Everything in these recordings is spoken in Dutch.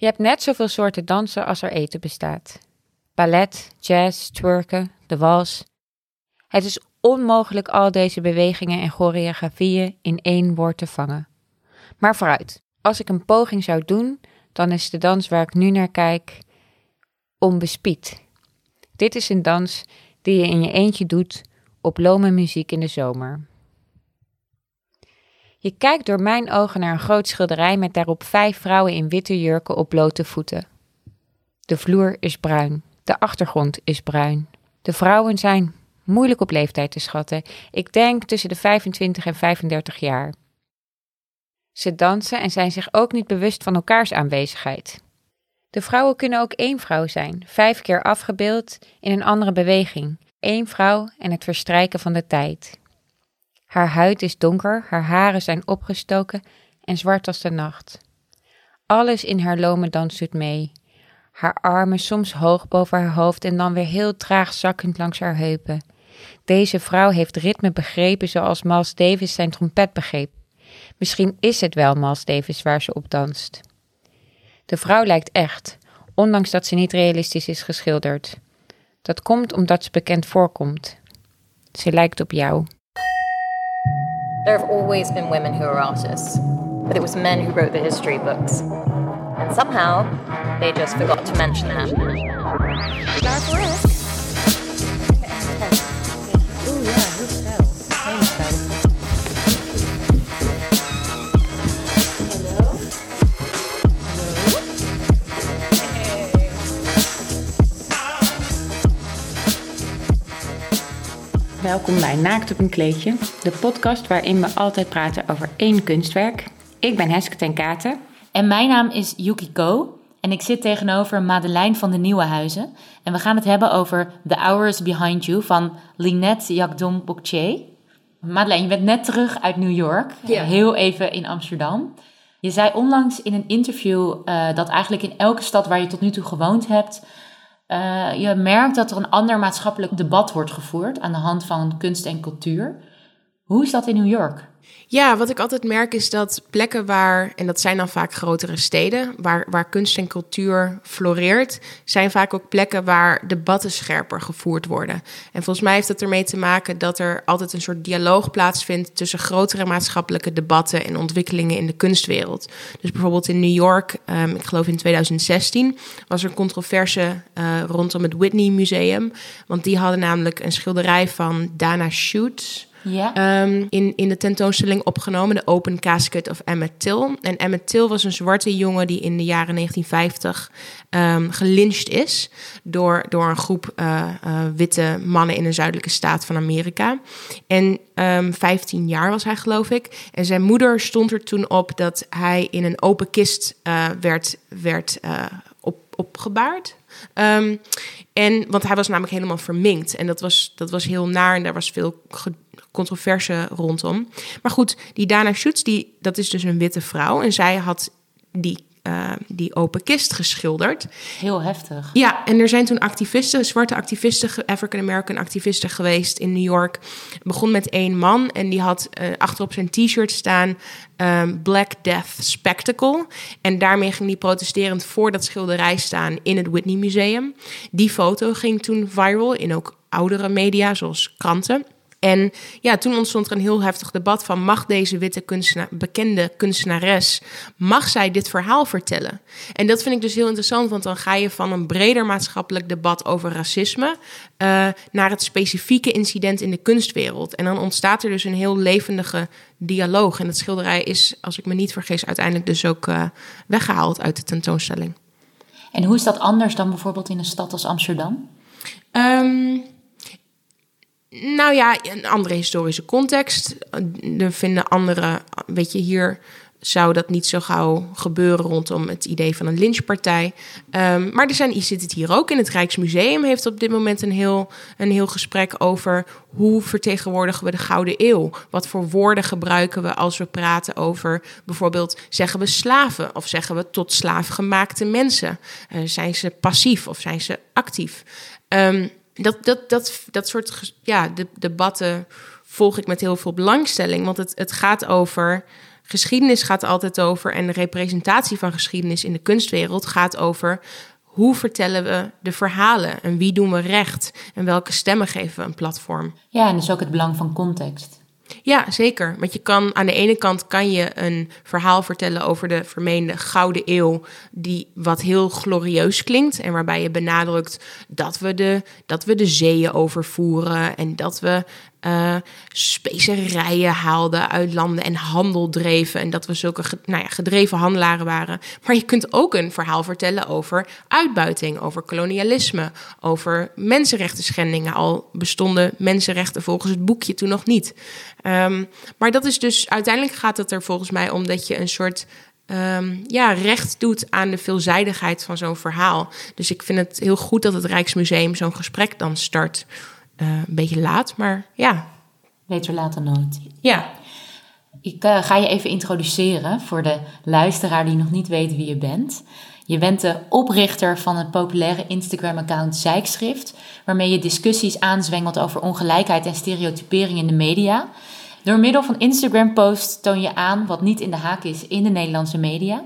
Je hebt net zoveel soorten dansen als er eten bestaat. Ballet, jazz, twerken, de wals. Het is onmogelijk al deze bewegingen en choreografieën in één woord te vangen. Maar vooruit, als ik een poging zou doen, dan is de dans waar ik nu naar kijk onbespied. Dit is een dans die je in je eentje doet op lome muziek in de zomer. Je kijkt door mijn ogen naar een groot schilderij met daarop vijf vrouwen in witte jurken op blote voeten. De vloer is bruin, de achtergrond is bruin. De vrouwen zijn moeilijk op leeftijd te schatten. Ik denk tussen de 25 en 35 jaar. Ze dansen en zijn zich ook niet bewust van elkaars aanwezigheid. De vrouwen kunnen ook één vrouw zijn, vijf keer afgebeeld in een andere beweging. Eén vrouw en het verstrijken van de tijd. Haar huid is donker, haar haren zijn opgestoken en zwart als de nacht. Alles in haar lome dans doet mee. Haar armen soms hoog boven haar hoofd en dan weer heel traag zakkend langs haar heupen. Deze vrouw heeft ritme begrepen zoals Miles Davis zijn trompet begreep. Misschien is het wel Miles Davis waar ze op danst. De vrouw lijkt echt, ondanks dat ze niet realistisch is geschilderd. Dat komt omdat ze bekend voorkomt. Ze lijkt op jou. There have always been women who are artists, but it was men who wrote the history books. And somehow, they just forgot to mention that. Welkom bij Naakt op een kleedje, de podcast waarin we altijd praten over één kunstwerk. Ik ben Heske ten Katen. En mijn naam is Yukiko en ik zit tegenover Madeleine van de Nieuwenhuizen. En we gaan het hebben over The Hours Behind You van Linette Jakdom Bokche. Madeleine, je bent net terug uit New York, heel even in Amsterdam. Je zei onlangs in een interview eh, dat eigenlijk in elke stad waar je tot nu toe gewoond hebt, eh, je merkt dat er een ander maatschappelijk debat wordt gevoerd aan de hand van kunst en cultuur. Hoe is dat in New York? Ja, wat ik altijd merk is dat plekken waar, en dat zijn dan vaak grotere steden, waar, waar kunst en cultuur floreert, zijn vaak ook plekken waar debatten scherper gevoerd worden. En volgens mij heeft het ermee te maken dat er altijd een soort dialoog plaatsvindt tussen grotere maatschappelijke debatten en ontwikkelingen in de kunstwereld. Dus bijvoorbeeld in New York, ehm, ik geloof in 2016, was er controverse eh, rondom het Whitney Museum. Want die hadden namelijk een schilderij van Dana Schutz. Ehm, in, in de tentoonstelling opgenomen, de Open Casket of Emmett Till. En Emmett Till was een zwarte jongen die in de jaren 1950 ehm gelyncht is door, door een groep eh, eh, witte mannen in een zuidelijke staat van Amerika. En ehm 15 jaar was hij, geloof ik. En zijn moeder stond er toen op dat hij in een open kist eh, werd, werd opgebaard. Ehm, en, want hij was namelijk helemaal verminkt. En dat was, dat was heel naar en daar was veel controverse rondom. Maar goed, die Dana Schutz, die, dat is dus een witte vrouw. En zij had die, eh, die open kist geschilderd. Heel heftig. Ja, en er zijn toen activisten, zwarte activisten, ge- African-American activisten geweest in New York. Het begon met één man en die had eh, achterop zijn t-shirt staan ehm, Black Death Spectacle. En daarmee ging hij protesterend voor dat schilderij staan in het Whitney Museum. Die foto ging toen viral in ook oudere media, zoals kranten. En ja, toen ontstond er een heel heftig debat van... mag deze witte kunstenaar, bekende kunstenares... mag zij dit verhaal vertellen? En dat vind ik dus heel interessant... want dan ga je van een breder maatschappelijk debat over racisme... eh, naar het specifieke incident in de kunstwereld. En dan ontstaat er dus een heel levendige dialoog. En dat schilderij is, als ik me niet vergis... uiteindelijk dus ook eh, weggehaald uit de tentoonstelling. En hoe is dat anders dan bijvoorbeeld in een stad als Amsterdam? Ehm, nou ja, een andere historische context. Er vinden andere, weet je, hier zou dat niet zo gauw gebeuren rondom het idee van een lynchpartij. Ehm, maar er zijn, zit het hier ook in. Het Rijksmuseum heeft op dit moment een heel, een heel gesprek over hoe vertegenwoordigen we de Gouden Eeuw? Wat voor woorden gebruiken we als we praten over bijvoorbeeld zeggen we slaven of zeggen we tot slaafgemaakte mensen? Eh, zijn ze passief of zijn ze actief? Ehm, dat, dat, dat, dat soort ja, de, debatten volg ik met heel veel belangstelling. Want het, het gaat over geschiedenis gaat altijd over en de representatie van geschiedenis in de kunstwereld gaat over hoe vertellen we de verhalen en wie doen we recht en welke stemmen geven we een platform. Ja, en dus ook het belang van context. Ja, zeker. Want je kan aan de ene kant kan je een verhaal vertellen over de vermeende gouden eeuw, die wat heel glorieus klinkt en waarbij je benadrukt dat we de, dat we de zeeën overvoeren en dat we uh, specerijen haalden uit landen en handel dreven. En dat we zulke nou ja, gedreven handelaren waren. Maar je kunt ook een verhaal vertellen over uitbuiting, over kolonialisme, over mensenrechten schendingen. Al bestonden mensenrechten volgens het boekje toen nog niet. Um, maar dat is dus uiteindelijk gaat het er volgens mij om dat je een soort um, ja, recht doet aan de veelzijdigheid van zo'n verhaal. Dus ik vind het heel goed dat het Rijksmuseum zo'n gesprek dan start. Uh, een beetje laat, maar ja. Beter laat dan nooit. Ja. Ik uh, ga je even introduceren voor de luisteraar die nog niet weet wie je bent. Je bent de oprichter van het populaire Instagram-account Zijkschrift, waarmee je discussies aanzwengelt over ongelijkheid en stereotypering in de media. Door middel van Instagram-posts toon je aan wat niet in de haak is in de Nederlandse media.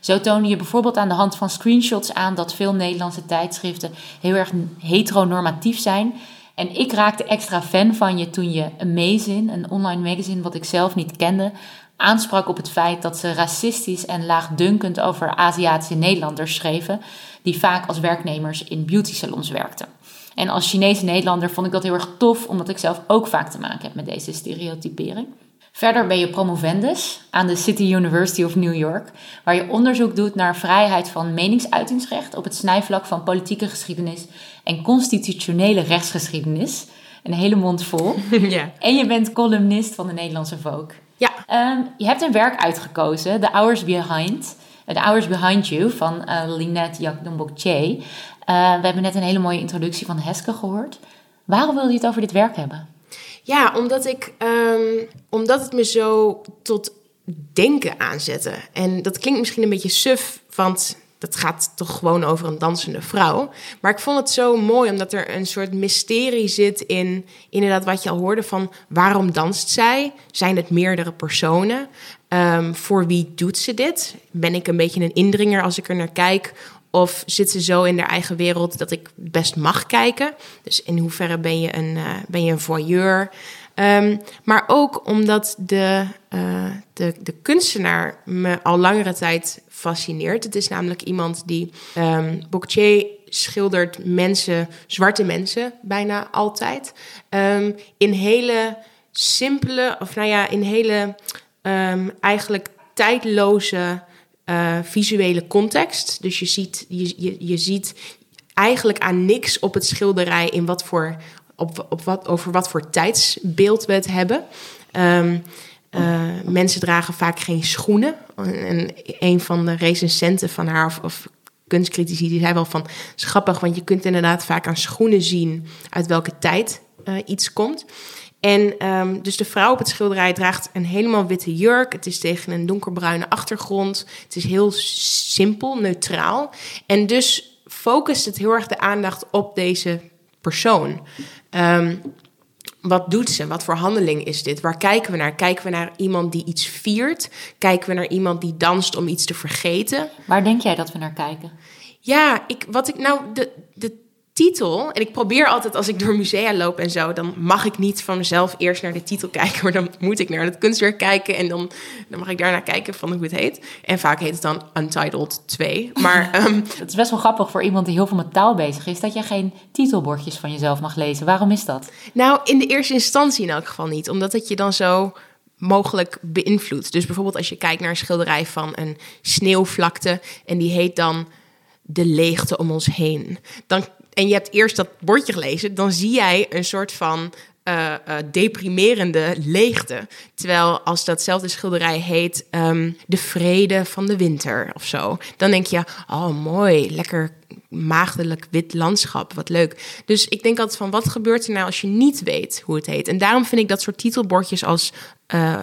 Zo toon je bijvoorbeeld aan de hand van screenshots aan dat veel Nederlandse tijdschriften heel erg heteronormatief zijn. En ik raakte extra fan van je toen je Amazing, een online magazine wat ik zelf niet kende, aansprak op het feit dat ze racistisch en laagdunkend over Aziatische Nederlanders schreven, die vaak als werknemers in beauty salons werkten. En als Chinese Nederlander vond ik dat heel erg tof, omdat ik zelf ook vaak te maken heb met deze stereotypering. Verder ben je promovendus aan de City University of New York, waar je onderzoek doet naar vrijheid van meningsuitingsrecht op het snijvlak van politieke geschiedenis en constitutionele rechtsgeschiedenis. Een hele mond vol. Ja. En je bent columnist van de Nederlandse Vogue. Ja. Um, je hebt een werk uitgekozen, The Hours Behind. The Hours Behind You van uh, Linette Jakdombokche. Uh, we hebben net een hele mooie introductie van Heske gehoord. Waarom wil je het over dit werk hebben? Ja, omdat, ik, um, omdat het me zo tot denken aanzette. En dat klinkt misschien een beetje suf, want dat gaat toch gewoon over een dansende vrouw. Maar ik vond het zo mooi, omdat er een soort mysterie zit in inderdaad wat je al hoorde van waarom danst zij? Zijn het meerdere personen? Um, voor wie doet ze dit? Ben ik een beetje een indringer als ik er naar kijk? Of zit ze zo in haar eigen wereld dat ik best mag kijken? Dus in hoeverre ben je een, uh, ben je een voyeur? Um, maar ook omdat de, uh, de, de kunstenaar me al langere tijd fascineert. Het is namelijk iemand die. Um, schildert mensen, zwarte mensen, bijna altijd. Um, in hele simpele, of nou ja, in hele eigenlijk tijdloze uh, visuele context. Dus je ziet, je, je, je ziet eigenlijk aan niks op het schilderij in wat voor, op, op wat, over wat voor tijdsbeeld we het hebben. Um, uh, mensen dragen vaak geen schoenen. En een van de recensenten van haar, of, of kunstcritici, die zei wel van... grappig, want je kunt inderdaad vaak aan schoenen zien... uit welke tijd uh, iets komt. En um, dus de vrouw op het schilderij draagt een helemaal witte jurk. Het is tegen een donkerbruine achtergrond. Het is heel simpel, neutraal. En dus focust het heel erg de aandacht op deze persoon. Um, wat doet ze? Wat voor handeling is dit? Waar kijken we naar? Kijken we naar iemand die iets viert? Kijken we naar iemand die danst om iets te vergeten? Waar denk jij dat we naar kijken? Ja, ik, wat ik nou, de, de titel, en ik probeer altijd als ik door musea loop en zo, dan mag ik niet van mezelf eerst naar de titel kijken, maar dan moet ik naar het kunstwerk kijken en dan, dan mag ik daarna kijken van hoe het heet. En vaak heet het dan Untitled 2. Maar um, het is best wel grappig voor iemand die heel veel met taal bezig is, dat je geen titelbordjes van jezelf mag lezen. Waarom is dat? Nou, in de eerste instantie in elk geval niet, omdat het je dan zo mogelijk beïnvloedt. Dus bijvoorbeeld als je kijkt naar een schilderij van een sneeuwvlakte en die heet dan de leegte om ons heen. Dan en je hebt eerst dat bordje gelezen, dan zie jij een soort van uh, uh, deprimerende leegte. Terwijl als datzelfde schilderij heet um, De Vrede van de Winter of zo, dan denk je, oh mooi, lekker maagdelijk wit landschap, wat leuk. Dus ik denk altijd van, wat gebeurt er nou als je niet weet hoe het heet? En daarom vind ik dat soort titelbordjes als uh,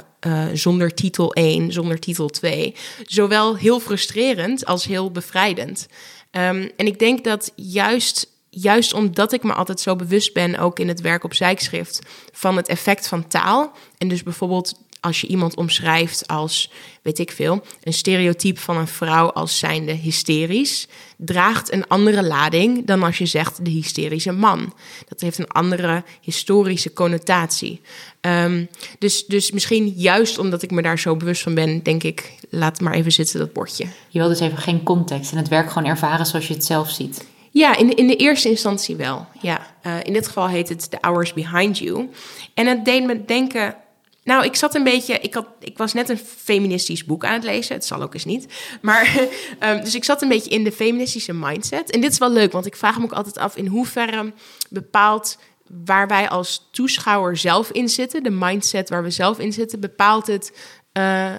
zonder titel 1, zonder titel 2, zowel heel frustrerend als heel bevrijdend. Um, en ik denk dat juist juist omdat ik me altijd zo bewust ben, ook in het werk op zijkschrift, van het effect van taal. En dus bijvoorbeeld als je iemand omschrijft als, weet ik veel, een stereotype van een vrouw als zijnde hysterisch, draagt een andere lading dan als je zegt de hysterische man. Dat heeft een andere historische connotatie. Ehm, dus, dus misschien juist omdat ik me daar zo bewust van ben, denk ik, laat maar even zitten dat bordje. Je wil dus even geen context en het werk gewoon ervaren zoals je het zelf ziet. Ja, in de, in de eerste instantie wel. Ja. Uh, in dit geval heet het The Hours Behind You. En het deed me denken. Nou, ik zat een beetje. Ik, had, ik was net een feministisch boek aan het lezen. Het zal ook eens niet. Maar. um, dus ik zat een beetje in de feministische mindset. En dit is wel leuk, want ik vraag me ook altijd af in hoeverre bepaalt waar wij als toeschouwer zelf in zitten, de mindset waar we zelf in zitten, bepaalt het uh,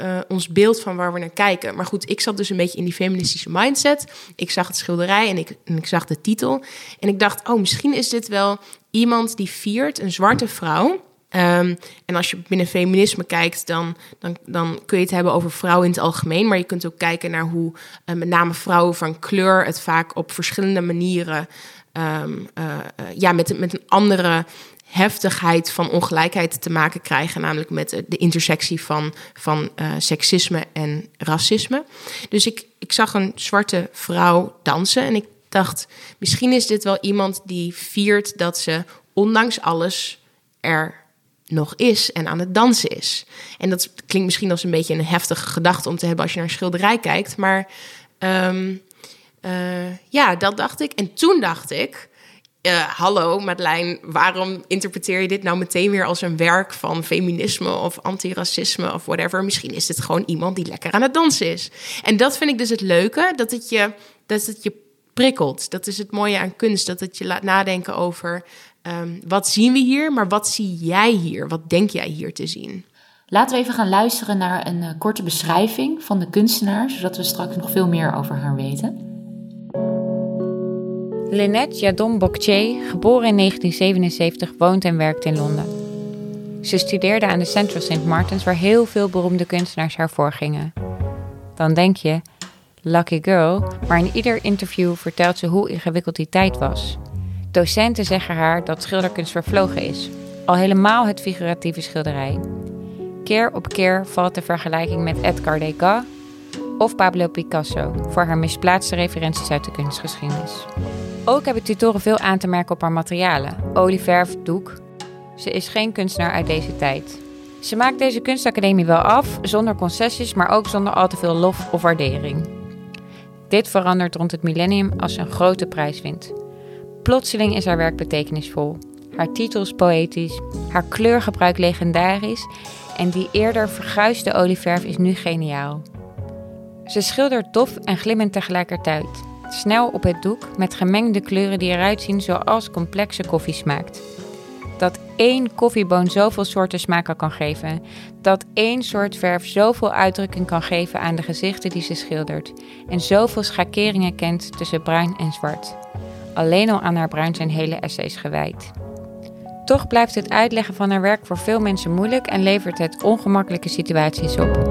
uh, ons beeld van waar we naar kijken. Maar goed, ik zat dus een beetje in die feministische mindset. Ik zag het schilderij en ik, en ik zag de titel. En ik dacht, oh, misschien is dit wel iemand die viert, een zwarte vrouw. Um, en als je binnen feminisme kijkt, dan, dan, dan kun je het hebben over vrouwen in het algemeen. Maar je kunt ook kijken naar hoe met name vrouwen van kleur het vaak op verschillende manieren. Um, ja, met, met een andere heftigheid van ongelijkheid te maken krijgen, namelijk met de intersectie van, van uh, seksisme en racisme. Dus ik, ik zag een zwarte vrouw dansen en ik dacht, misschien is dit wel iemand die viert dat ze ondanks alles er nog is en aan het dansen is. En dat klinkt misschien als een beetje een heftige gedachte om te hebben als je naar een schilderij kijkt, maar um, uh, ja, dat dacht ik. En toen dacht ik, uh, hallo Madeleine, waarom interpreteer je dit nou meteen weer als een werk van feminisme of antiracisme of whatever? Misschien is het gewoon iemand die lekker aan het dansen is. En dat vind ik dus het leuke, dat het je, dat het je prikkelt. Dat is het mooie aan kunst, dat het je laat nadenken over um, wat zien we hier, maar wat zie jij hier? Wat denk jij hier te zien? Laten we even gaan luisteren naar een uh, korte beschrijving van de kunstenaar, zodat we straks nog veel meer over haar weten. Lynette Jadon Bokche, geboren in 1977, woont en werkt in Londen. Ze studeerde aan de Central St. Martins, waar heel veel beroemde kunstenaars haar voorgingen. Dan denk je, lucky girl, maar in ieder interview vertelt ze hoe ingewikkeld die tijd was. Docenten zeggen haar dat schilderkunst vervlogen is, al helemaal het figuratieve schilderij. Keer op keer valt de vergelijking met Edgar Degas of Pablo Picasso voor haar misplaatste referenties uit de kunstgeschiedenis. Ook hebben tutoren veel aan te merken op haar materialen: olieverf, doek. Ze is geen kunstenaar uit deze tijd. Ze maakt deze kunstacademie wel af, zonder concessies, maar ook zonder al te veel lof of waardering. Dit verandert rond het millennium als ze een grote prijs wint. Plotseling is haar werk betekenisvol. Haar titel is poëtisch, haar kleurgebruik legendarisch en die eerder verguisde olieverf is nu geniaal. Ze schildert dof en glimmend tegelijkertijd. Snel op het doek met gemengde kleuren die eruit zien zoals complexe koffie smaakt. Dat één koffieboon zoveel soorten smaken kan geven. Dat één soort verf zoveel uitdrukking kan geven aan de gezichten die ze schildert. En zoveel schakeringen kent tussen bruin en zwart. Alleen al aan haar bruin zijn hele essays gewijd. Toch blijft het uitleggen van haar werk voor veel mensen moeilijk en levert het ongemakkelijke situaties op.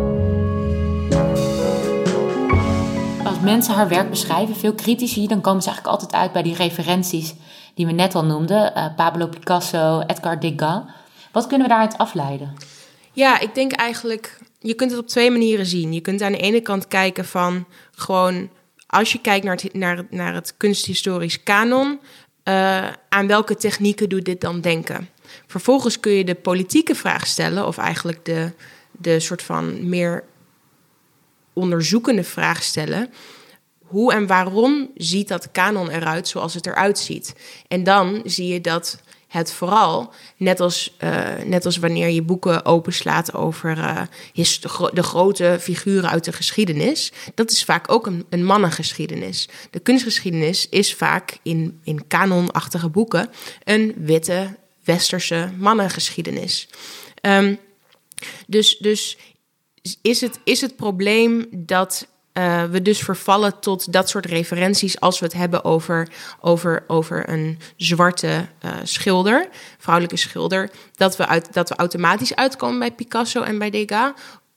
mensen haar werk beschrijven, veel critici, dan komen ze eigenlijk altijd uit bij die referenties die we net al noemden: uh, Pablo Picasso, Edgar Degas. Wat kunnen we daaruit afleiden? Ja, ik denk eigenlijk, je kunt het op twee manieren zien. Je kunt aan de ene kant kijken van gewoon, als je kijkt naar het, naar, naar het kunsthistorisch kanon, uh, aan welke technieken doet dit dan denken? Vervolgens kun je de politieke vraag stellen, of eigenlijk de, de soort van meer onderzoekende vraag stellen hoe en waarom ziet dat kanon eruit zoals het eruit ziet? En dan zie je dat het vooral, net als, uh, net als wanneer je boeken openslaat over uh, de grote figuren uit de geschiedenis, dat is vaak ook een, een mannengeschiedenis. De kunstgeschiedenis is vaak in, in kanonachtige boeken een witte, westerse mannengeschiedenis. Um, dus, dus is het, is het probleem dat uh, we dus vervallen tot dat soort referenties als we het hebben over, over, over een zwarte uh, schilder, vrouwelijke schilder, dat we, uit, dat we automatisch uitkomen bij Picasso en bij Degas.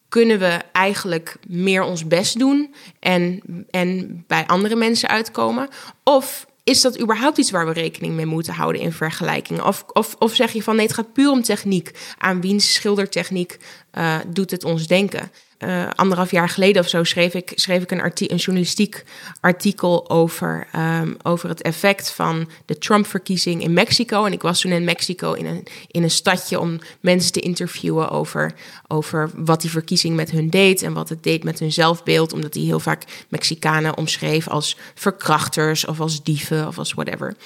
Kunnen we eigenlijk meer ons best doen en, en bij andere mensen uitkomen? Of is dat überhaupt iets waar we rekening mee moeten houden in vergelijking? Of, of, of zeg je van nee, het gaat puur om techniek. Aan wiens schildertechniek uh, doet het ons denken? Uh, anderhalf jaar geleden of zo schreef ik, schreef ik een, een journalistiek artikel over, um, over het effect van de Trump-verkiezing in Mexico. En ik was toen in Mexico in een, in een stadje om mensen te interviewen over, over wat die verkiezing met hun deed en wat het deed met hun zelfbeeld. Omdat die heel vaak Mexicanen omschreef als verkrachters of als dieven of als whatever.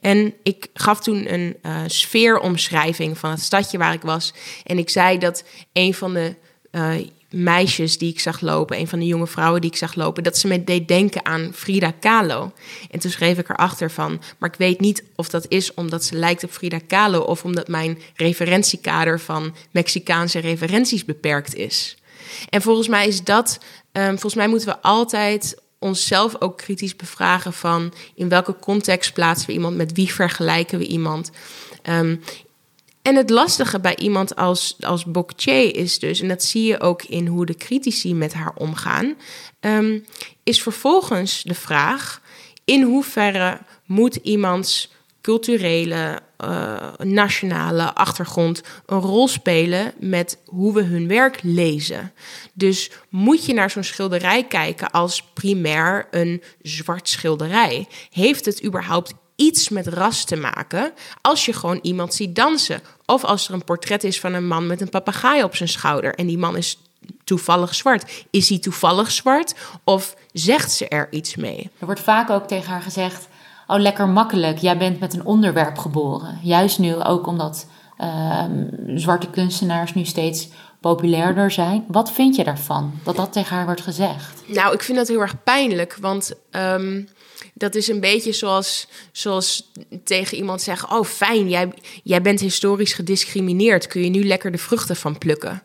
En ik gaf toen een uh, sfeeromschrijving van het stadje waar ik was. En ik zei dat een van de uh, meisjes die ik zag lopen, een van de jonge vrouwen die ik zag lopen, dat ze me deed denken aan Frida Kahlo. En toen schreef ik erachter van, maar ik weet niet of dat is omdat ze lijkt op Frida Kahlo of omdat mijn referentiekader van Mexicaanse referenties beperkt is. En volgens mij is dat, um, volgens mij moeten we altijd onszelf ook kritisch bevragen van in welke context plaatsen we iemand, met wie vergelijken we iemand. Um, en het lastige bij iemand als, als is dus, en dat zie je ook in hoe de critici met haar omgaan, um, is vervolgens de vraag: in hoeverre moet iemands culturele, uh, nationale achtergrond een rol spelen met hoe we hun werk lezen. Dus moet je naar zo'n schilderij kijken als primair een zwart schilderij? Heeft het überhaupt iets met ras te maken als je gewoon iemand ziet dansen. Of als er een portret is van een man met een papegaai op zijn schouder en die man is toevallig zwart. Is hij toevallig zwart of zegt ze er iets mee? Er wordt vaak ook tegen haar gezegd: Oh, lekker makkelijk, jij bent met een onderwerp geboren. Juist nu ook omdat uh, zwarte kunstenaars nu steeds populairder zijn. Wat vind je daarvan dat dat tegen haar wordt gezegd? Nou, ik vind dat heel erg pijnlijk, want. Um, dat is een beetje zoals, zoals tegen iemand zeggen: Oh, fijn, jij, jij bent historisch gediscrimineerd. Kun je nu lekker de vruchten van plukken?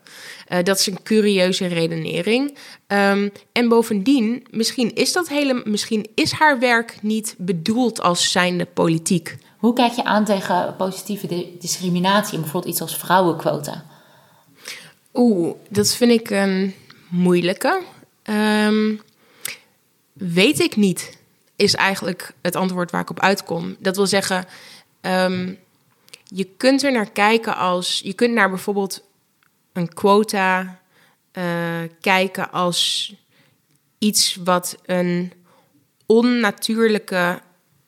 Uh, dat is een curieuze redenering. Um, en bovendien, misschien is, dat hele, misschien is haar werk niet bedoeld als zijnde politiek. Hoe kijk je aan tegen positieve discriminatie, bijvoorbeeld iets als vrouwenquota? Oeh, dat vind ik een moeilijke. Um, weet ik niet is eigenlijk het antwoord waar ik op uitkom. Dat wil zeggen, um, je kunt er naar kijken als je kunt naar bijvoorbeeld een quota uh, kijken als iets wat een onnatuurlijke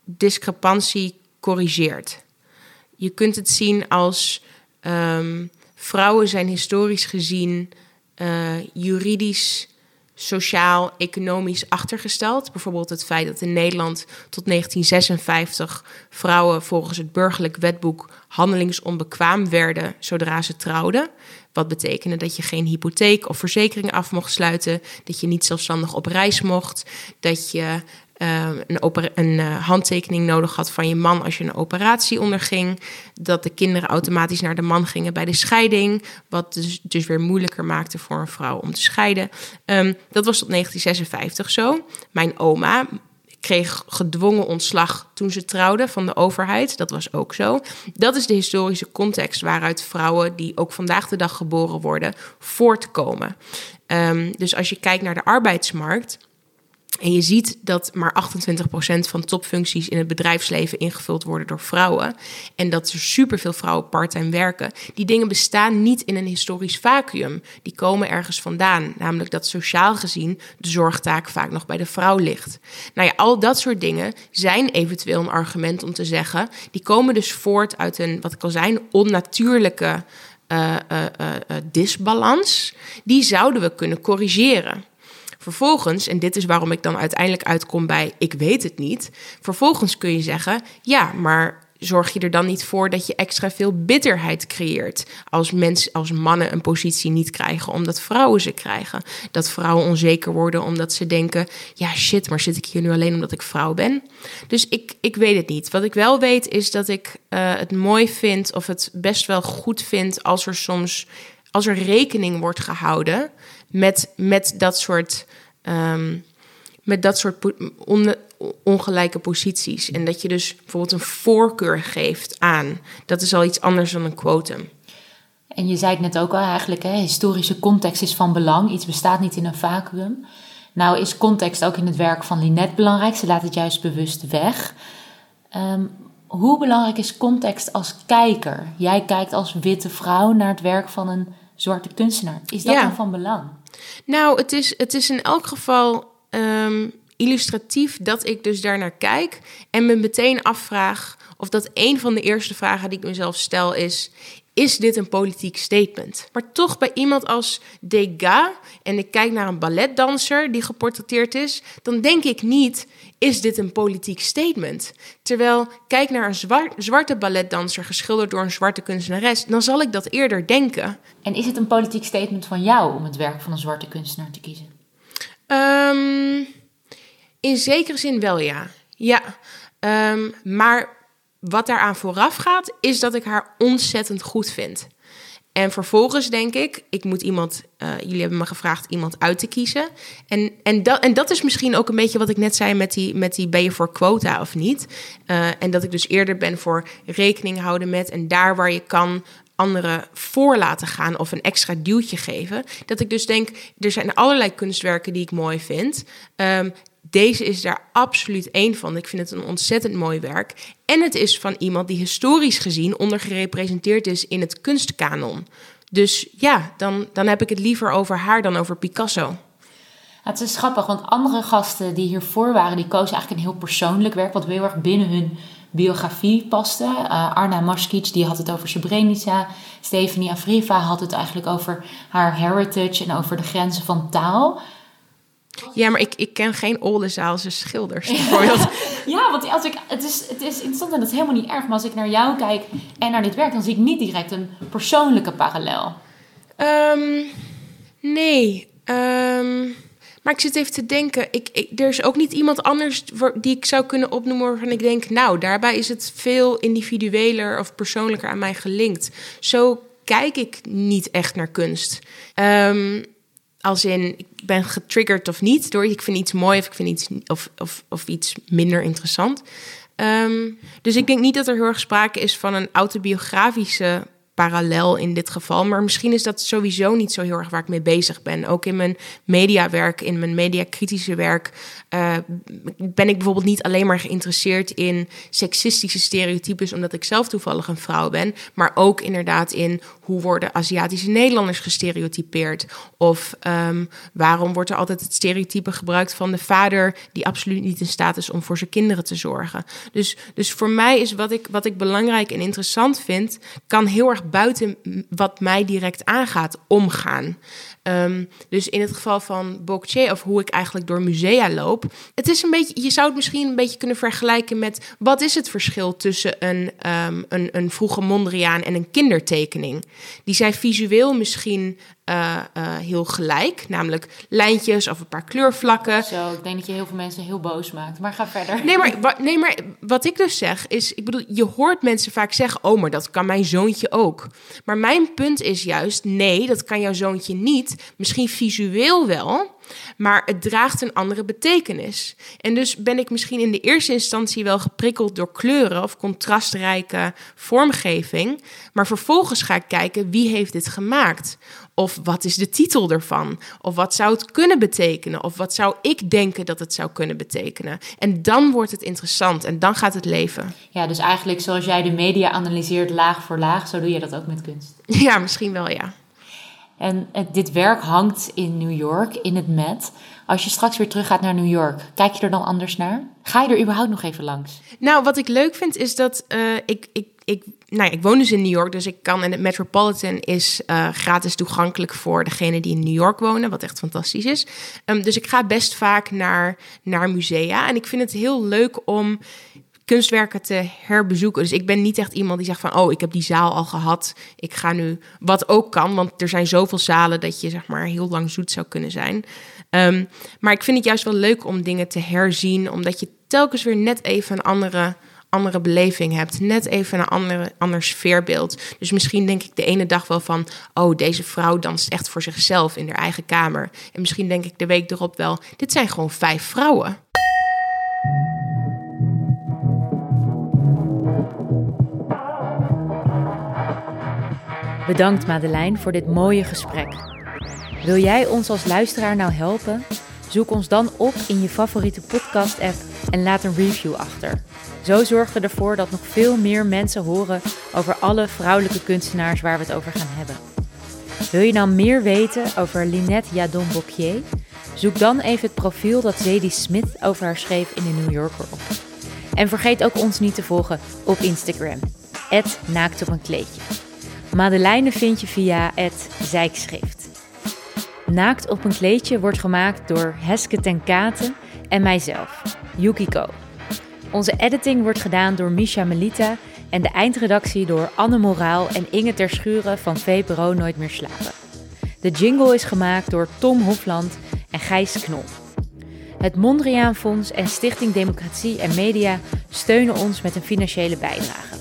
discrepantie corrigeert. Je kunt het zien als um, vrouwen zijn historisch gezien uh, juridisch sociaal, economisch achtergesteld. Bijvoorbeeld het feit dat in Nederland tot 1956 vrouwen volgens het burgerlijk wetboek handelingsonbekwaam werden zodra ze trouwden. Wat betekende dat je geen hypotheek of verzekering af mocht sluiten, dat je niet zelfstandig op reis mocht, dat je een, een uh, handtekening nodig had van je man als je een operatie onderging. Dat de kinderen automatisch naar de man gingen bij de scheiding. Wat dus, dus weer moeilijker maakte voor een vrouw om te scheiden. Um, dat was tot 1956 zo. Mijn oma kreeg gedwongen ontslag toen ze trouwde van de overheid. Dat was ook zo. Dat is de historische context waaruit vrouwen die ook vandaag de dag geboren worden voortkomen. Um, dus als je kijkt naar de arbeidsmarkt en je ziet dat maar 28% van topfuncties in het bedrijfsleven ingevuld worden door vrouwen. En dat er superveel vrouwen parttime werken. Die dingen bestaan niet in een historisch vacuüm. Die komen ergens vandaan. Namelijk dat sociaal gezien de zorgtaak vaak nog bij de vrouw ligt. Nou ja, al dat soort dingen zijn eventueel een argument om te zeggen. Die komen dus voort uit een, wat ik al zei, onnatuurlijke uh, uh, uh, disbalans. Die zouden we kunnen corrigeren. Vervolgens, en dit is waarom ik dan uiteindelijk uitkom bij ik weet het niet. Vervolgens kun je zeggen, ja, maar zorg je er dan niet voor dat je extra veel bitterheid creëert als mensen, als mannen een positie niet krijgen omdat vrouwen ze krijgen. Dat vrouwen onzeker worden omdat ze denken, ja shit, maar zit ik hier nu alleen omdat ik vrouw ben? Dus ik, ik weet het niet. Wat ik wel weet is dat ik uh, het mooi vind of het best wel goed vind als er soms als er rekening wordt gehouden met, met dat soort, um, met dat soort on, ongelijke posities. En dat je dus bijvoorbeeld een voorkeur geeft aan. Dat is al iets anders dan een quotum. En je zei het net ook al eigenlijk, hè, historische context is van belang. Iets bestaat niet in een vacuüm. Nou is context ook in het werk van Linette belangrijk. Ze laat het juist bewust weg. Ehm, hoe belangrijk is context als kijker? Jij kijkt als witte vrouw naar het werk van een zwarte kunstenaar. Is dat Ja. dan van belang? Nou, het is, het is in elk geval ehm, illustratief dat ik dus daarnaar kijk en me meteen afvraag of dat een van de eerste vragen die ik mezelf stel is: is dit een politiek statement? Maar toch bij iemand als Degas en ik kijk naar een balletdanser die geportretteerd is, dan denk ik niet: is dit een politiek statement? Terwijl kijk naar een zwar- zwarte balletdanser geschilderd door een zwarte kunstenares, dan zal ik dat eerder denken. En is het een politiek statement van jou om het werk van een zwarte kunstenaar te kiezen? Ehm, in zekere zin wel, ja. Ja. Ehm, maar wat daaraan vooraf gaat, is dat ik haar ontzettend goed vind. En vervolgens denk ik, ik moet iemand, eh, jullie hebben me gevraagd iemand uit te kiezen. En, en, dat, en dat is misschien ook een beetje wat ik net zei met die, met die ben je voor quota of niet. Eh, en dat ik dus eerder ben voor rekening houden met en daar waar je kan anderen voor laten gaan of een extra duwtje geven. Dat ik dus denk, er zijn allerlei kunstwerken die ik mooi vind. Ehm, deze is daar absoluut één van. Ik vind het een ontzettend mooi werk. En het is van iemand die historisch gezien ondergerepresenteerd is in het kunstkanon. Dus ja, dan, dan heb ik het liever over haar dan over Picasso. Het is grappig, want andere gasten die hiervoor waren, die kozen eigenlijk een heel persoonlijk werk, wat heel erg binnen hun biografie paste. Uh, Arna Maskic, die had het over Srebrenica. Stefanie Afriva had het eigenlijk over haar heritage en over de grenzen van taal. Ja, maar ik, ik ken geen Oldenzaalse schilders, bijvoorbeeld. Ja, want als ik, het, is, het is interessant en dat is helemaal niet erg. Maar als ik naar jou kijk en naar dit werk, dan zie ik niet direct een persoonlijke parallel. Ehm, nee. ehm, maar ik zit even te denken. Ik, ik, er is ook niet iemand anders die ik zou kunnen opnoemen waarvan ik denk... nou, daarbij is het veel individueler of persoonlijker aan mij gelinkt. Zo kijk ik niet echt naar kunst. Ehm, als in, ik ben getriggerd of niet door ik vind iets mooi of ik vind iets, of, of, of iets minder interessant. Ehm, dus ik denk niet dat er heel erg sprake is van een autobiografische parallel in dit geval. Maar misschien is dat sowieso niet zo heel erg waar ik mee bezig ben. Ook in mijn mediawerk, in mijn mediakritische werk, eh, ben ik bijvoorbeeld niet alleen maar geïnteresseerd in seksistische stereotypes, omdat ik zelf toevallig een vrouw ben, maar ook inderdaad in hoe worden Aziatische Nederlanders gestereotypeerd? Of ehm, waarom wordt er altijd het stereotype gebruikt van de vader die absoluut niet in staat is om voor zijn kinderen te zorgen? Dus, dus voor mij is wat ik, wat ik belangrijk en interessant vind, kan heel erg buiten wat mij direct aangaat omgaan. Um, dus in het geval van Bokche, of hoe ik eigenlijk door musea loop, het is een beetje, je zou het misschien een beetje kunnen vergelijken met wat is het verschil tussen een, um, een, een vroege Mondriaan en een kindertekening? Die zijn visueel misschien uh, uh, heel gelijk, namelijk lijntjes of een paar kleurvlakken. Zo, ik denk dat je heel veel mensen heel boos maakt, maar ga verder. Nee, maar, wa, nee, maar wat ik dus zeg is, ik bedoel, je hoort mensen vaak zeggen, oh, maar dat kan mijn zoontje ook. Maar mijn punt is juist, nee, dat kan jouw zoontje niet. Misschien visueel wel, maar het draagt een andere betekenis. En dus ben ik misschien in de eerste instantie wel geprikkeld door kleuren of contrastrijke vormgeving. Maar vervolgens ga ik kijken wie heeft dit gemaakt. Of wat is de titel ervan? Of wat zou het kunnen betekenen? Of wat zou ik denken dat het zou kunnen betekenen? En dan wordt het interessant en dan gaat het leven. Ja, dus eigenlijk zoals jij de media analyseert laag voor laag, zo doe je dat ook met kunst. Ja, misschien wel, ja. En dit werk hangt in New York, in het Met. Als je straks weer terug gaat naar New York, kijk je er dan anders naar? Ga je er überhaupt nog even langs? Nou, wat ik leuk vind is dat uh, ik, ik, ik, nou, ik woon dus in New York, dus ik kan en het Metropolitan is uh, gratis toegankelijk voor degenen die in New York wonen, wat echt fantastisch is. Um, dus ik ga best vaak naar, naar musea en ik vind het heel leuk om kunstwerken te herbezoeken. Dus ik ben niet echt iemand die zegt van... oh, ik heb die zaal al gehad, ik ga nu... wat ook kan, want er zijn zoveel zalen... dat je zeg maar heel lang zoet zou kunnen zijn. Um, maar ik vind het juist wel leuk om dingen te herzien... omdat je telkens weer net even een andere, andere beleving hebt. Net even een andere, ander sfeerbeeld. Dus misschien denk ik de ene dag wel van... oh, deze vrouw danst echt voor zichzelf in haar eigen kamer. En misschien denk ik de week erop wel... dit zijn gewoon vijf vrouwen. Bedankt Madeleine voor dit mooie gesprek. Wil jij ons als luisteraar nou helpen? Zoek ons dan op in je favoriete podcast-app en laat een review achter. Zo zorgen we ervoor dat nog veel meer mensen horen over alle vrouwelijke kunstenaars waar we het over gaan hebben. Wil je nou meer weten over Linette Jadon-Bocquier? Zoek dan even het profiel dat Zadie Smith over haar schreef in de New Yorker op. En vergeet ook ons niet te volgen op Instagram. Naakt op een kleedje. Madeleine vind je via Zijkschrift. Naakt op een kleedje wordt gemaakt door Heske ten Katen en mijzelf, Yukiko. Onze editing wordt gedaan door Misha Melita en de eindredactie door Anne Moraal en Inge Ter Schuren van VPRO Nooit meer slapen. De jingle is gemaakt door Tom Hofland en Gijs Knol. Het Mondriaan Fonds en Stichting Democratie en Media steunen ons met een financiële bijdrage.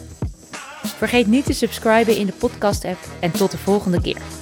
Vergeet niet te subscriben in de podcast-app en tot de volgende keer.